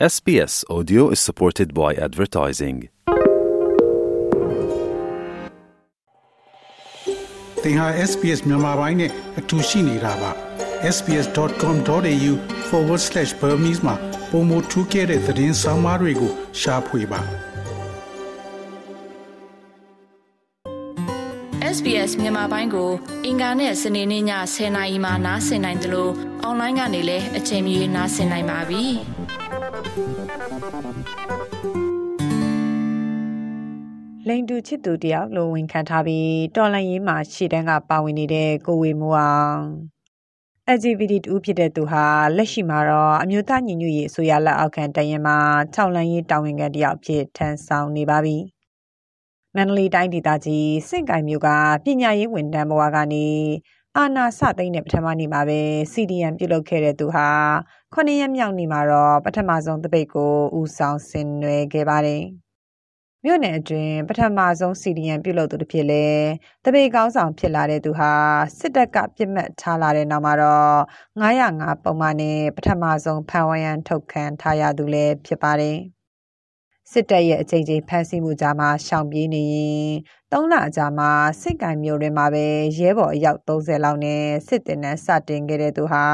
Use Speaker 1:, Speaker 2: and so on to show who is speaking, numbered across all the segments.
Speaker 1: SBS Audio is supported by advertising.
Speaker 2: သင်ဟာ SPS မြန်မာပိုင်းနဲ့အတူရှိနေတာပါ sbs.com.au/burmese မှာပုံမထူးခဲ့တဲ့သတင်းစာမားတွေကိုရှားဖွေပါ
Speaker 3: SBS မြန်မာပိုင်းကို အင်ကာနဲ့စနေနေ့ည10:00နာရီမှနားဆင်နိုင်တယ်လို့အွန်လိုင်းကနေလည်းအချိန်မီနားဆင်နိုင်ပါပြီ။
Speaker 4: လိန်တူချစ်သူတယောက်လိုဝန်ခံထားပြီးတော်လန်ရေးမှာရှေ့တန်းကပါဝင်နေတဲ့ကိုဝေမိုးအောင် LGBT တူဖြစ်တဲ့သူဟာလက်ရှိမှာတော့အမျိုးသားညီညွတ်ရေးအစိုးရလက်အောက်ခံတရင်မှာ၆လန်ရေးတာဝန်ခံတယောက်ဖြစ်ထမ်းဆောင်နေပါပြီ။မန္တလေးတိုင်းဒေသကြီးစင့်ကိုင်မြို့ကပညာရေးဝန်ထမ်းဘဝကနေ အာနာစသိမ့်တဲ့ပထမနေ့မှာပဲ CDN ပြုလုပ်ခဲ့တဲ့သူဟာခုနှစ်ရက်မြောက်နေ့မှာတော့ပထမဆုံးတပိတ်ကိုဦးဆောင်ဆင်နွှဲခဲ့ပါတယ်။မြို့နယ်အတွင်းပထမဆုံး CDN ပြုလုပ်သူတစ်ဖြစ်လဲတပေကောင်းဆောင်ဖြစ်လာတဲ့သူဟာစစ်တပ်ကပြစ်မှတ်ထားလာတဲ့နောက်မှာတော့905ပုံမှန်နဲ့ပထမဆုံးဖန်ဝရန်ထုတ်ခံထားရသူလည်းဖြစ်ပါတယ် စစ်တပ်ရဲ့အကြိမ်ကြိမ်ဖမ်းဆီးမှုကြားမှာရှောင်ပြေးနေရင်၃လအကြာမှာစစ်ကံမျိုးတွင်မှာပဲရဲဘော်အယောက်30လောက်နဲ့စစ်တင်နှန်းစတင်ခဲ့တဲ့သူဟာ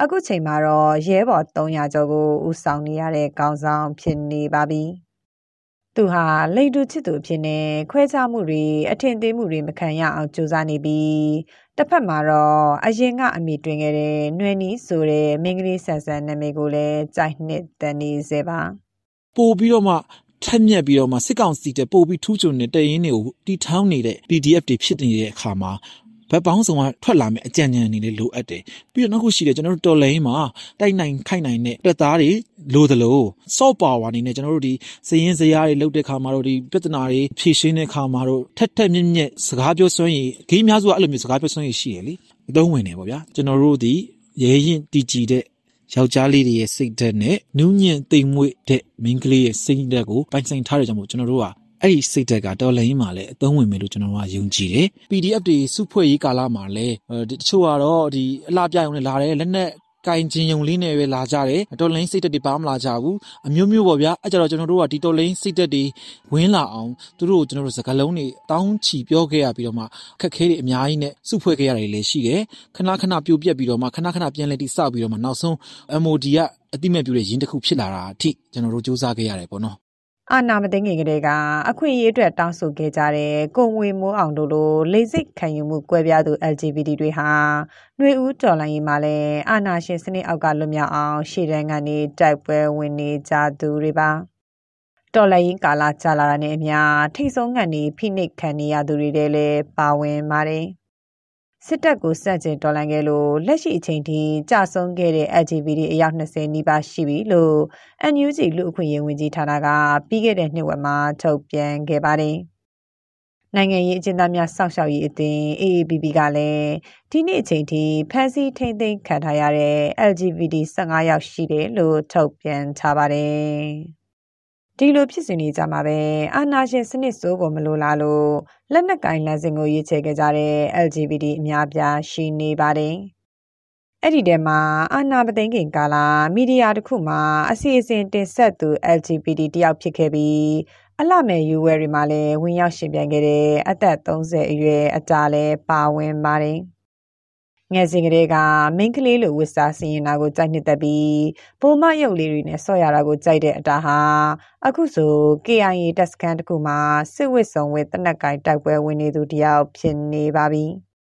Speaker 4: အခုချိန်မှာတော့ရဲဘော်300ကျော်ကိုဦးဆောင်နေရတဲ့ကောင်းဆောင်ဖြစ်နေပါပြီ။သူဟာလိန်တူချစ်သူအဖြစ်နဲ့ခွဲခြားမှုတွေအထင်သေးမှုတွေမခံရအောင်ကြိုးစားနေပြီးတစ်ဖက်မှာတော့အရင်ကအမိတွင်ခဲ့တဲ့နွယ်နီးဆိုတဲ့မင်းကလေးဆန်ဆန်နာမည်ကိုလည်းကြိုက်နှစ်တန်နေစေပါ
Speaker 5: ပို့ပြီးတော့မှထက်မြက်ပြီးတော့မှစစ်ကောင်စီတဲ့ပို့ပြီးထူးချွန်တဲ့တရင်တွေကိုတီထောင်းနေတဲ့ PDF တွေဖြစ်နေတဲ့အခါမှာဘက်ပေါင်းစုံကထွက်လာမယ့်အကြံဉာဏ်တွေလည်းလိုအပ်တယ်ပြီးတော့နောက်ခုရှိတယ်ကျွန်တော်တို့တော်လိုင်းမှာတိုက်နိုင်ခိုက်နိုင်တဲ့တက်သားတွေလိုသလို soft power အနေနဲ့ကျွန်တော်တို့ဒီစည်ရင်စရာတွေလုတ်တဲ့ခါမှာတော့ဒီပြဿနာတွေဖြေရှင်းတဲ့ခါမှာတော့ထက်ထက်မြက်မြက်စကားပြောစွမ်းရည်ဂိမ်းများစုကအဲ့လိုမျိုးစကားပြောစွမ်းရည်ရှိရလေအသုံးဝင်တယ်ပေါ့ဗျာကျွန်တော်တို့ဒီရဲရင်တည်ကြည်တဲ့ ယောက်ျားလေးတွေရဲ့စိတ်ဓာတ်နဲ့နူးညံ့သိမ်မွေ့တဲ့မိန်းကလေးရဲ့စိတ်ဓာတ်ကိုပိုင်ဆိုင်ထားတဲ့ကြောင့်မို့ကျွန်တော်တို့ကအဲ့ဒီစိတ်ဓာတ်ကတော်လိုင်းမှာလည်းအသုံးဝင်မယ်လို့ကျွန်တော်ကယုံကြည်တယ် PDF တွေစုဖွဲ့ရေးကာလမှာလည်းတချို့ကတော့ဒီအလှပြရုံနဲ့လာတယ်လက်နက် ကင်ကျင်ယုံလေးနဲ့ပဲလာကြတယ်တော်လိုင်းစိတ်သက်တွေပါမလာကြဘူးအမျိုးမျိုးပေါ့ဗျာအဲ့ကြတော့ကျွန်တော်တို့ကဒီတော်လိုင်းစိတ်သက်တွေဝင်းလာအောင်သူတို့ကိုကျွန်တော်တို့စကားလုံးတွေတောင်းချီပြောခဲ့ရပြီးတော့မှခက်ခဲတွေအများကြီးနဲ့စုဖွဲ့ခဲ့ရတယ်လည်းရှိတယ်ခဏခဏပြိုပြက်ပြီးတော့မှခဏခဏပြန်လဲတိစပြီးတော့မှနောက်ဆုံး MOD ကအတိမဲ့ပြူတဲ့ရင်းတစ်ခုဖြစ်လာတာအထိကျွန်တော်တို့စူးစမ်းခဲ့ရတယ်ပေါ့နော်
Speaker 4: အာနာမသိငင်ကလေးကအခွင့်အရေးအတွက်တောင်းဆိုခဲ့ကြတဲ့ကိုငွေမိုးအောင်တို့လိုလေစိတ်ခံယူမှုကွဲပြားသူ LGBT တွေဟာຫນွေဦးတော်လိုင်းရေးမှာလည်းအာနာရှင်စနစ်အောက်ကလွတ်မြောက်အောင် ရှေ့တန်းကနေတိုက်ပွဲဝင်နေကြသူတွေပါတော်လိုင်းကာလာကြာလာတာနဲ့အမျှထိတ်ဆုံးငံနေဖိနှိပ်ခံနေရသူတွေလည်းပါဝင်ပါတယ်။ စစ်တပ်ကိုစန့်ကျင်တော်လှန်ခဲ့လို့လက်ရှိအချိန်ထိကြာဆုံးခဲ့တဲ့ LGBT အယောက်20နီးပါးရှိပြီလို့ NUG လူအခွင့်အရေးဝန်ကြီးဌာနကပြီးခဲ့တဲ့နှစ်ဝက်မှာထုတ်ပြန်ခဲ့ပါတယ်။နိုင်ငံရေးအကျဉ်းသားများစောင့်ရှောက်ရေးအသင်း AAPP ကလည်းဒီနေ့အချိန်ထိဖမ်းဆီးထိန်းသိမ်းခံထားရတဲ့ LGBT 15ယောက်ရှိတယ်လို့ထုတ်ပြန်ထားပါတယ်။ ဒီလိုဖြစ်စဉ်တွေကြမှာပဲအာနာရှင်စနစ်စိုးကိုမလိုလားလို့လက်နက်ကင်လမ်းစဉ်ကိုရွေးချယ်ခဲ့ကြတဲ့ LGBT အများပြားရှိနေပါတယ်။အဲ့ဒီထဲမှာအာနာပသိန်းခင်ကာလမီဒီယာတစ်ခုမှာအစီအစဉ်တင်ဆက်သူ LGBT တယောက်ဖြစ်ခဲ့ပြီးအလှမဲ့ယူဝဲတွေမှာလည်းဝင်ရောက်ရှင်ပြန်ခဲ့တဲ့အသက်30အရွယ်အတားလည်းပါဝင်ပါတယ်။ ငယ်စဉ်ကလေးကမင်းကလေးလိုဝစ်စားစီရင်တာကိုကြိုက်နှစ်သက်ပြီးပုံမရုပ်လေးတွေနဲ့ဆော့ရတာကိုကြိုက်တဲ့အတာဟာအခုဆို KIA တက်စကန်တစ်ခုမှာစစ်ဝစ်စုံဝစ်တနက်ကင်တိုက်ပွဲဝင်နေသူတယောက်ဖြစ်နေပါပြီ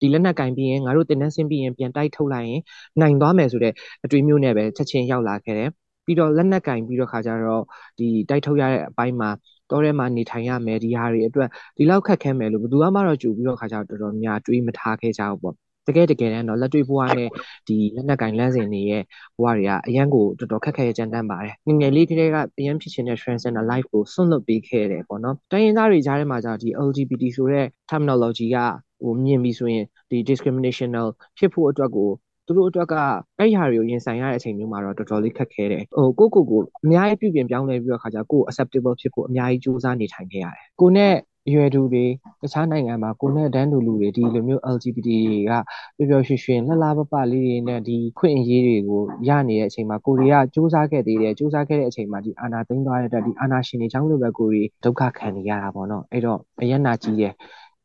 Speaker 6: ဒီလက်နက်ကင်ပြီးရင်ငါတို့တင်နှန်းဆင်းပြီးရင်ပြန်တိုက်ထုတ်လိုက်ရင်နိုင်သွားမယ်ဆိုတဲ့အတွေ့အမျိုးနဲ့ပဲချက်ချင်းရောက်လာခဲ့တယ်ပြီးတော့လက်နက်ကင်ပြီးတော့ခါကြတော့ဒီတိုက်ထုတ်ရတဲ့အပိုင်းမှာတောထဲမှာနေထိုင်ရမယ်ဒီဟာတွေအတွက်ဒီလောက်ခက်ခဲမယ်လို့ဘယ်သူမှတော့ကြိုပြီးတော့ခါကြတော့တော်တော်များတွေးမထားခဲ့ကြဘူးပေါ့ တကယ်တကယ်တမ်းတော့လက်တွေ့ဘဝနဲ့ဒီလက်နက်ကင်လမ်းစဉ်တွေရဲ့ဘဝတွေကအရန်ကိုတော်တော်ခက်ခဲကြမ်းတမ်းပါတယ်ငငယ်လေးကလေးကအရန်ဖြစ်ချင်တဲ့ transgender life ကိုဆွန့်လွတ်ပေးခဲ့တယ်ပေါ့နော်တိုင်းရင်းသားတွေကြားထဲမှာじゃဒီ LGBT ဆိုတဲ့ terminology ကဟိုမြင်ပြီးဆိုရင်ဒီ discriminational ဖြစ်ဖို့အတွက်ကိုသူတို့အတွက်ကအဲ့ဟာတွေကိုရင်ဆိုင်ရတဲ့အချိန်မျိုးမှာတော့တော်တော်လေးခက်ခဲတယ်ဟိုကိုကိုကိုအများကြီးပြုပြင်ပြောင်းလဲပြီးတော့ခါကြကို acceptable ဖြစ်ဖို့အများကြီးစူးစမ်းနေထိုင်ခဲ့ရတယ်ကိုနဲ့ အရွယ်သူတွေတခြားနိုင်ငံမှာကိုနဲ့တန်းတူလူတွေဒီလိုမျိုး LGBT တွေကပျော်ပျော်ရွှင်ရွှင်လှလှပပလေးတွေနဲ့ဒီခွင့်အရေးတွေကိုရနေတဲ့အချိန်မှာကိုရီးယားစူးစမ်းခဲ့သေးတယ်စူးစမ်းခဲ့တဲ့အချိန်မှာဒီအာနာသိမ်းသွားတဲ့အတွက်ဒီအာနာရှင်တွေချောင်းလိုပဲကိုရီဒုက္ခခံနေရတာပေါ့နော်အဲ့တော့အယက်နာကြီးတယ်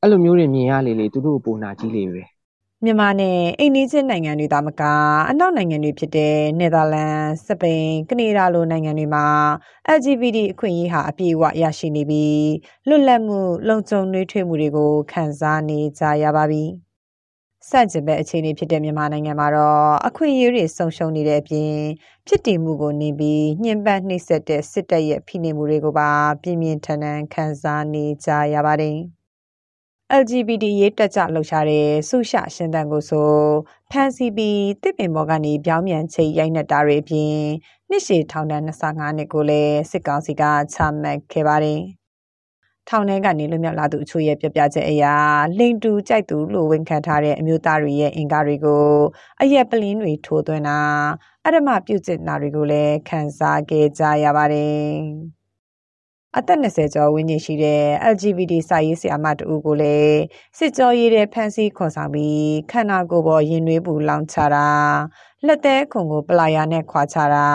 Speaker 6: အဲ့လိုမျိုးတွေမြင်ရလေလေသူတို့ကိုပုံနာကြီးလေပဲ
Speaker 4: မြန်မာနဲ့အိန္ဒိယနိုင်ငံတွေသာမကအနောက်နိုင်ငံတွေဖြစ်တဲ့နယ်သာလန်၊စပိန်၊ကနေဒါလိုနိုင်ငံတွေမှာ LGBT အခွင့်အရေးဟာအပြည့်အဝရရှိနေပြီးလွတ်လပ်မှုလုံခြုံနှွေးထွေးမှုတွေကိုခံစားနေကြရပါပြီ။စန့်ကျင်ဘက်အခြေအနေဖြစ်တဲ့မြန်မာနိုင်ငံမှာတော့အခွင့်အရေးတွေဆုံးရှုံးနေတဲ့အပြင်ဖြစ်တည်မှုကိုနေပြီးညှဉ်းပန်းနှိပ်စက်တဲ့စစ်တပ်ရဲ့ဖိနှိပ်မှုတွေကိုပါပြင်းပြင်းထန်ထန်ခံစားနေကြရပါတယ်။ LGBT ရေးတက်ကြလှုပ်ရှားတဲ့ဆုရှရှင်တန်ကိုဆိုဖန်စီပြီးတစ်ပင်ပေါ်ကနေပြောင်းပြန်ချိတ်ရိုက်နှက်တာတွေအပြင်နှစ်ရှည်ထောင်ဒဏ်25နှစ်ကိုလည်းစစ်ကောင်စီကချမှတ်ခဲ့ပါတယ်။ထောင်ထဲကနေလွတ်မြောက်လာသူအချို့ရဲ့ပြပြချက်အရာလိန်တူကြိုက်သူလို့ဝန်ခံထားတဲ့အမျိုးသားတွေရဲ့အင်ကားတွေကိုအရက်ပလင်းတွေထိုးသွင်းတာအရမပြုတ်ကျင်တာတွေကိုလည်းခံစားခဲ့ကြရပါတယ်။ အသက်20ကျော်ဝန်းကျင်ရှိတဲ့ LGBT စာရေးဆရာမတူကိုလည်းစစ်ကြောရေးတဲ့ဖန်စီခေါ်ဆောင်ပြီးခန္ဓာကိုယ်ပေါ်ရင်နွေးပူလောင်ချတာလက်သေးခုံကိုပလာယာနဲ့ခွာချတာ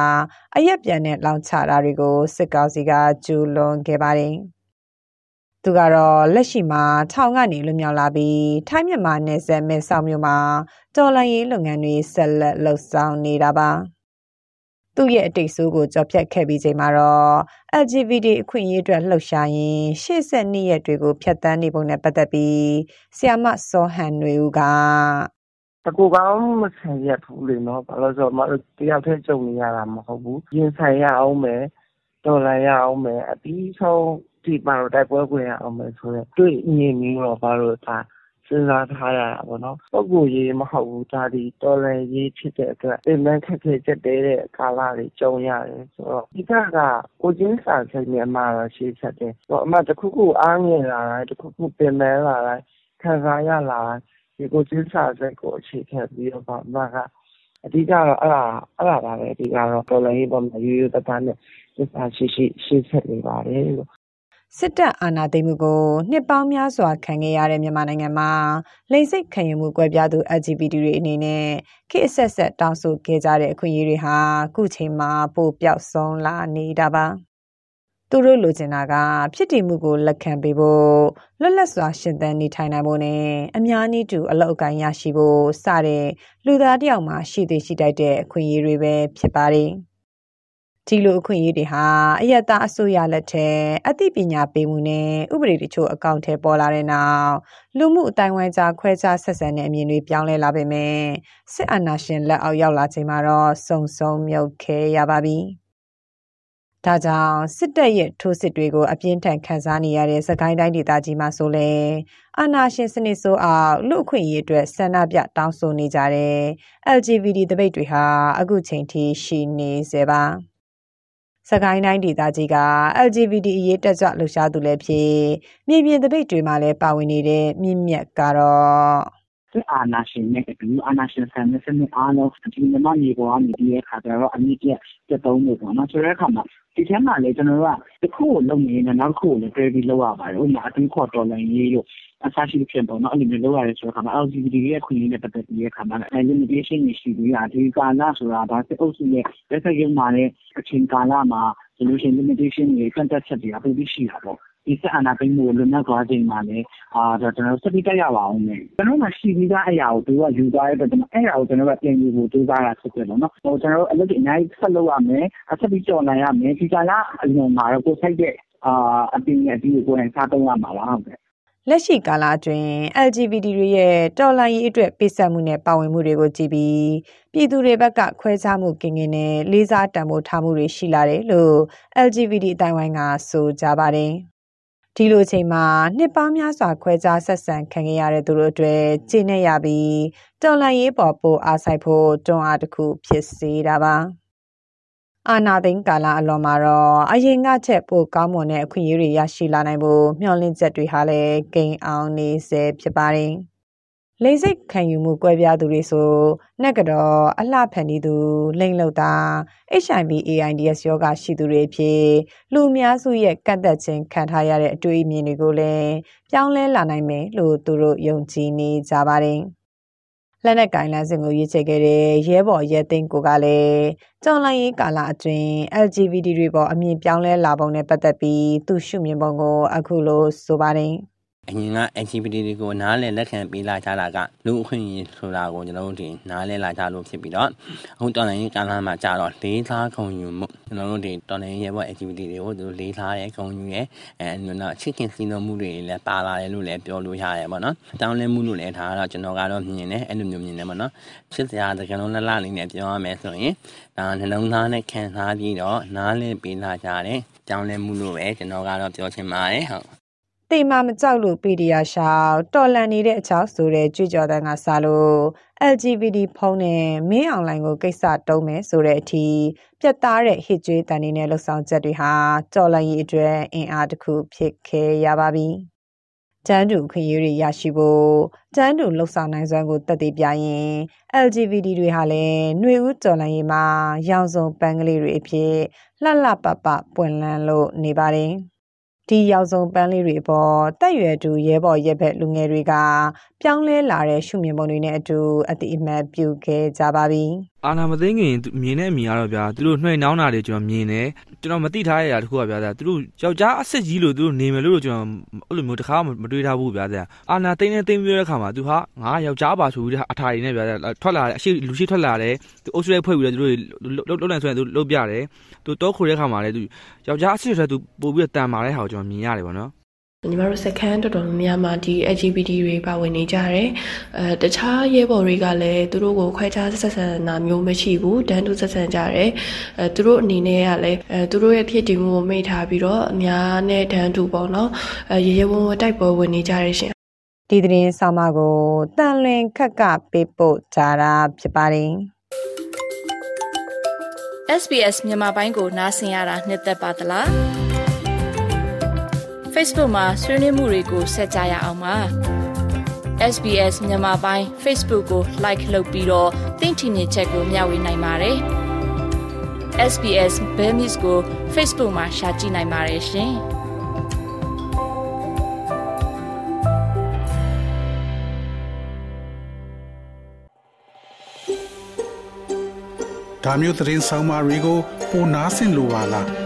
Speaker 4: အရက်ပြန်နဲ့လောင်ချတာတွေကိုစစ်ကောင်စီကကျူးလွန်ခဲ့ပါတယ်။သူကတော့လက်ရှိမှာထောင်ကနေလွတ်မြောက်လာပြီးထိုင်းမြန်မာနယ်စပ်မဲဆောက်မြို့မှာတော်လှန်ရေးလုပ်ငန်းတွေဆက်လက်လှုပ်ဆောင်နေတာပါ။ သူ့ရဲ့အတိတ်ဆိုးကိုကြော်ဖြတ်ခဲ့ပြီးချိန်မှာတော့ LGBT အခွင့်အရေးအတွက်လှုပ်ရှားရင်းရှေ့ဆက်နှစ်ရက်တွေကိုဖျက်ဆီးနေပုံနဲ့ပတ်သက်ပြီးဆီယာမစောဟန်တွေဦးက
Speaker 7: တကူကောင်းမဆန်ရဘူးလေနော်ဘာလို့ဆိုတော့မတို့တယောက်တည်းကြုံနေရတာမဟုတ်ဘူးရင်ဆိုင်ရအောင်မယ်တော်လာရအောင်မယ်အပြီးဆုံးဒီမှာတော့တိုက်ပွဲခွင့်ရအောင်မယ်ဆိုတော့တွေ့မြင်ပြီးတော့ဘာလို့ဒါ စဉ်းစားထားရတာပေါ့နော်ပုဂ္ဂိုလ်ရေးမဟုတ်ဘူးဒါဒီတော်လည်ရေးဖြစ်တဲ့အတွက်ပြင်ပန်းခက်ခဲချက်တဲတဲ့ကာလတွေကြုံရတယ်ဆိုတော့ဒီကကကိုချင်းစာစိတ်နဲ့အမှတော့ရှေ့ဆက်တယ်ဟိုအမှတခုခုအားငယ်လာတိုင်းတခုခုပြင်ပန်းလာတိုင်းခံစားရလာတိုင်းဒီကိုချင်းစာစိတ်ကိုအခြေခံပြီးတော့အမှကအဓိကတော့အဲ့ဒါအဲ့ဒါပါပဲအဓိကတော့တော်လည်ရေးပေါ်မှာရိုးရိုးသားသားနဲ့စစာရှိရှိရှေ့ဆက်နေပါတယ်လို့
Speaker 4: စစ်တပ်အာဏာသိမ်းမှုကိုနှစ်ပေါင်းများစွာခံခဲ့ရတဲ့မြန်မာနိုင်ငံမှာလိင်စိတ်ခံယူမှုကွဲပြားသူ LGBT တွေအနေနဲ့ခေတ်အဆက်ဆက်တောင်းဆိုခဲ့ကြတဲ့အခွင့်အရေးတွေဟာခုချိန်မှာပိုပျောက်ဆုံးလာနေတာပါသူတို့လိုချင်တာကဖြစ်တည်မှုကိုလက်ခံပေးဖို့လွတ်လပ်စွာရှင်သန်နေထိုင်နိုင်ဖို့နဲ့အများနည်းတူအလောက်အကိုင်းရရှိဖို့စတဲ့လူသားတယောက်မှာရှိသေးရှိတိုက်တဲ့အခွင့်အရေးတွေပဲဖြစ်ပါတယ်။ ဒီလိုအခွင့်အရေးတွေဟာအယက်သားအစိုးရလက်ထက်အသိပညာပေးမှုနဲ့ဥပဒေတချို့အကောင့်ထဲပေါ်လာတဲ့နောက်လူမှုအတိုင်းဝိုင်းကြားခွဲခြားဆက်ဆံတဲ့အမြင်တွေပြောင်းလဲလာပေမဲ့စစ်အာဏာရှင်လက်အောက်ရောက်လာချိန်မှာတော့စုံစုံမြုပ်ခဲရပါပြီ။ဒါကြောင့်စစ်တပ်ရဲ့ထိုးစစ်တွေကိုအပြင်းထန်ခံစားနေရတဲ့စကိုင်းတိုင်းဒေသကြီးမှာဆိုလဲအာဏာရှင်စနစ်ဆိုးအောင် လူအခွင့်အရေးအတွက်ဆန္ဒပြတောင်းဆိုနေကြတဲ့ LGBT တပိတ်တွေဟာအခုချိန်ထိရှိနေစေပါ။ စကိုင်းတိုင်းဒေသကြီးက LGBT အရေးတက်ကြွလှုပ်ရှားသူလည်းဖြစ် မြေပြင်တပိတ်တွေမှာလည်း ပါဝင်နေတဲ့ မြင့်မြတ်ကတော့
Speaker 8: စစ်အာဏာရှင်နဲ့အတူအာဏာရှင်ဆန်တဲ့စနစ်အားလုံးဒီမြန်မာမြေပေါ်ကနေဒီရဲ့ခါကျတော့အမြင့်ကျက်တက်သုံးလို့ပေါ့နော်ဆိုတဲ့အခါမှာဒီထဲမှာလေကျွန်တော်တို့ကတစ်ခုကိုလုပ်နေရင်နောက်တစ်ခုကိုလည်းတွဲပြီးလုပ်ရပါတယ်ဥပမာအတူခေါ်တော်လည်းရေးလို့အစားရှိဖြစ်ပေါ့နော်အဲ့လိုမျိုးလုပ်ရတယ်ဆိုတော့ခါမှာ LGBT ရဲ့ခွင့်ရတဲ့ပတ်သက်ပြီးတဲ့ခါမှာလည်း limitation ရှိပြီးတာဒီကာလဆိုတာဒါစစ်အုပ်စုရဲ့လက်ဆက်ရုံမှာလည်းအချိန်ကာလမှာ solution limitation တွေကန့်သက်ချက်တွေကပိုပြီးရှိတာပေါ့ ဒီစစ်အာဏာသိမ်းမှုကိုလွတ်မြောက်သွားချိန်မှာလည်းအာကျွန်တော်တို့ဆက်ပြီးတက်ရပါအောင်မယ်ကျွန်တော်တို့ရှိပြီးသားအရာကိုသူကယူသွားတဲ့အတွက်ကျွန်တော်အဲ့အရာကိုကျွန်တော်ကပြင်ယူဖို့ကြိုးစားတာဖြစ်တယ်ပေါ့နော်ဟိုကျွန်တော်တို့အလုပ်တွေအများကြီးဆက်လုပ်ရမယ်အဆက်ပြီးကြော်နိုင်ရမယ်ဒီကလာအလွန်မှာတော့ကိုယ်ဆိုင်တဲ့အာအပင်အဒီကိုကိုယ်တိုင်စားသုံးရမှာပါဟုတ်ကဲ့
Speaker 4: လက်ရှိကာလအတွင်း LGBT တွေရဲ့တော်လှန်ရေးအတွက်ပေးဆက်မှုနဲ့ပါဝင်မှုတွေကိုကြည့်ပြီးပြည်သူတွေဘက်ကခွဲခြားမှုကင်းကင်းနဲ့လေးစားတန်ဖိုးထားမှုတွေရှိလာတယ်လို့ LGBT အတိုင်းဝိုင်းကဆိုကြပါတယ်။ ဒီလိုအချိန်မှာနှစ်ပေါင်းများစွာခွဲခြားဆက်ဆံခံခဲ့ရတဲ့သူတို့အတွက်ခြေနဲ့ရပြီးတော်လှန်ရေးပေါ်ပိုအားဆိုင်ဖို့တွန်းအားတစ်ခုဖြစ်စေတာပါ။အာနာသိန်းကာလအလွန်မှာတော့အရင်ကချက်ပိုကောင်းမွန်တဲ့အခွင့်အရေးတွေရရှိလာနိုင်ဖို့မျှော်လင့်ချက်တွေဟာလည်းကိန်းအောင်နေစေဖြစ်ပါတယ် လိမ့်စိတ်ခံယူမှုကွဲပြားသူတွေဆိုနှက်ကတော့အလှဖန်တီးသူလိမ့်လောက်တာ HIV AIDS ယောဂရှိသူတွေဖြစ်လူအများစုရဲ့ကန့်သက်ခြင်းခံထားရတဲ့အတွေ့အမြင်တွေကိုလည်းပြောင်းလဲလာနိုင်မယ်လို့သူတို့ယုံကြည်နေကြပါတယ်လက်နက်ကင်လန်းစင်ကိုရွေးချယ်ခဲ့တဲ့ရဲဘော်ရဲသိန်းကိုကလည်းကြော်လိုင်းရေးကာလအတွင်း LGBT တွေပေါ်အမြင်ပြောင်းလဲလာပုံနဲ့ပတ်သက်ပြီးသူရှုမြင်ပုံကိုအခုလိုဆိုပါတယ်
Speaker 9: အရင်က LGBT တွေကိုနားလည်လက်ခံပေးလာကြတာကလူအခွင့်အရေးဆိုတာကိုကျွန်တော်တို့ဒီနားလည်လာကြလို့ဖြစ်ပြီးတော့အခုတော်လိုင်းကာလမှာကြာတော့လေးစားခုံယူမှုကျွန်တော်တို့ဒီတော်လိုင်းရဲ့ဘော LGBT တွေကိုသူလေးစားရဲခုံယူရဲအဲနော်ချစ်ခင်စီနိုမှုတွေလည်းပါလာတယ်လို့လည်းပြောလို့ရတယ်ပေါ့နော်တောင်းလဲမှုလို့လည်းဒါကတော့ကျွန်တော်ကတော့မြင်တယ်အဲ့လိုမျိုးမြင်တယ်ပေါ့နော်ချစ်စရာတကယ်လို့လှလှလေးနဲ့ပြောရမယ်ဆိုရင်ဒါနှလုံးသားနဲ့ခံစားပြီးတော့နားလည်ပေးလာကြတယ်တောင်းလဲမှုလို့ပဲကျွန်တော်ကတော့ပြောချင်ပါတယ်ဟုတ်
Speaker 4: တေမာမကြောက်လို့ပေဒီယာရှောက်တော်လန်နေတဲ့အကြောင်းဆိုတဲ့ကြွကြော်တန်းကစားလို့ LGBT ဖုန်းနဲ့မင်းအွန်လိုင်းကိုကိစ္စတုံးမယ်ဆိုတဲ့အထိပြတ်သားတဲ့ဟစ်ကြွေးတန်နေတဲ့လှုပ်ဆောင်ချက်တွေဟာကြော်လန်ရေးအတွက်အင်အားတစ်ခုဖြစ်ခဲ့ရပါပြီ။တန်းတူခွင့်ရေးတွေရရှိဖို့တန်းတူလှုပ်ဆောင်နိုင်စွမ်းကိုတက်တည်ပြရင် LGBT တွေဟာလည်းຫນွေဦးကြော်လန်ရေးမှာရောင်စုံပန်းကလေးတွေအဖြစ်လှလှပပပွင့်လန်းလို့နေပါတယ်။ ဒီရောက်ဆုံးပန်းလေးတွေအပေါ်တက်ရွယ်သူရဲဘော်ရဲဘက်လူငယ်တွေကပြောင်းလဲလာတဲ့ရှုမြင်ပုံတွေနဲ့အတူအတိအမှတ်ပြုခဲ့ကြပါပြီ
Speaker 10: အာနာမသိငင်မြင်တဲ့အမြင်ကတော့ဗျာသူတို့နှွှဲနှောင်းတာတွေကျွန်တော်မြင်တယ်ကျွန်တော်မသိထားရတာတခုကဗျာသူတို့ယောက်ျားအစ်စ်ကြီးလို့သူတို့နေမယ်လို့ကျွန်တော်အဲ့လိုမျိုးတခါမှမတွေးထားဘူးဗျာအာနာသိနေသိပြီးတဲ့အခါမှာသူဟာငါယောက်ျားပါဆိုပြီးအထာရီနဲ့ဗျာထွက်လာတယ်အရှိလူရှိထွက်လာတယ်သူအုပ်စုလိုက်ဖွဲ့ပြီးတော့သူတို့လှုပ်လှုပ်နိုင်ဆိုရင်သူလှုပ်ပြတယ်သူတောခိုတဲ့အခါမှာလည်းသူယောက်ျားအစ်စ်ဆိုသူပို့ပြီးတန်မာတဲ့ဟာကိုကျွန်တော်မြင်ရတယ်ပေါ့နော်
Speaker 11: ညီမတို့စကန်တော်တော်များများမှာဒီ LGBT တွေပါဝင်နေကြတယ်အဲတခြားရဲဘော်တွေကလည်းသူတို့ကိုခွဲခြားဆက်ဆံတာမျိုးမရှိဘူးတန်းတူဆက်ဆံကြတယ်အဲသူတို့အနေနဲ့ကလည်းအဲသူတို့ရဲ့ဖြစ်တည်မှုကိုမိထားပြီးတော့အများနဲ့တန်းတူပေါ့နော်အဲရေရေဝံဝံတိုက်ပွဲဝင်နေကြရရှင်
Speaker 4: ဒီသတင်းဆောင်မကိုတန်လွင်ခက်ကပေးပို့ကြတာဖြစ်ပါတယ်
Speaker 3: SBS မြန်မာပိုင်းကိုနားဆင်ရတာနှစ်သက်ပါတလား Facebook မှာဆွေးနွေးမှုတွေကိုဆက်ကြရအောင်ပါ SBS မြန်မာပိုင်း Facebook ကို like လုပ်ပြီးတော့သင်ချင်တဲ့ချက်ကိုမျှဝေနိုင်ပါတယ် SBS Bemis ကို Facebook မှာ share ကြည့်နိုင်ပါတယ်ရှင်
Speaker 2: ဒါမျိုးသတင်းဆောင်မတွေကိုပိုနားဆင်လိုပါလား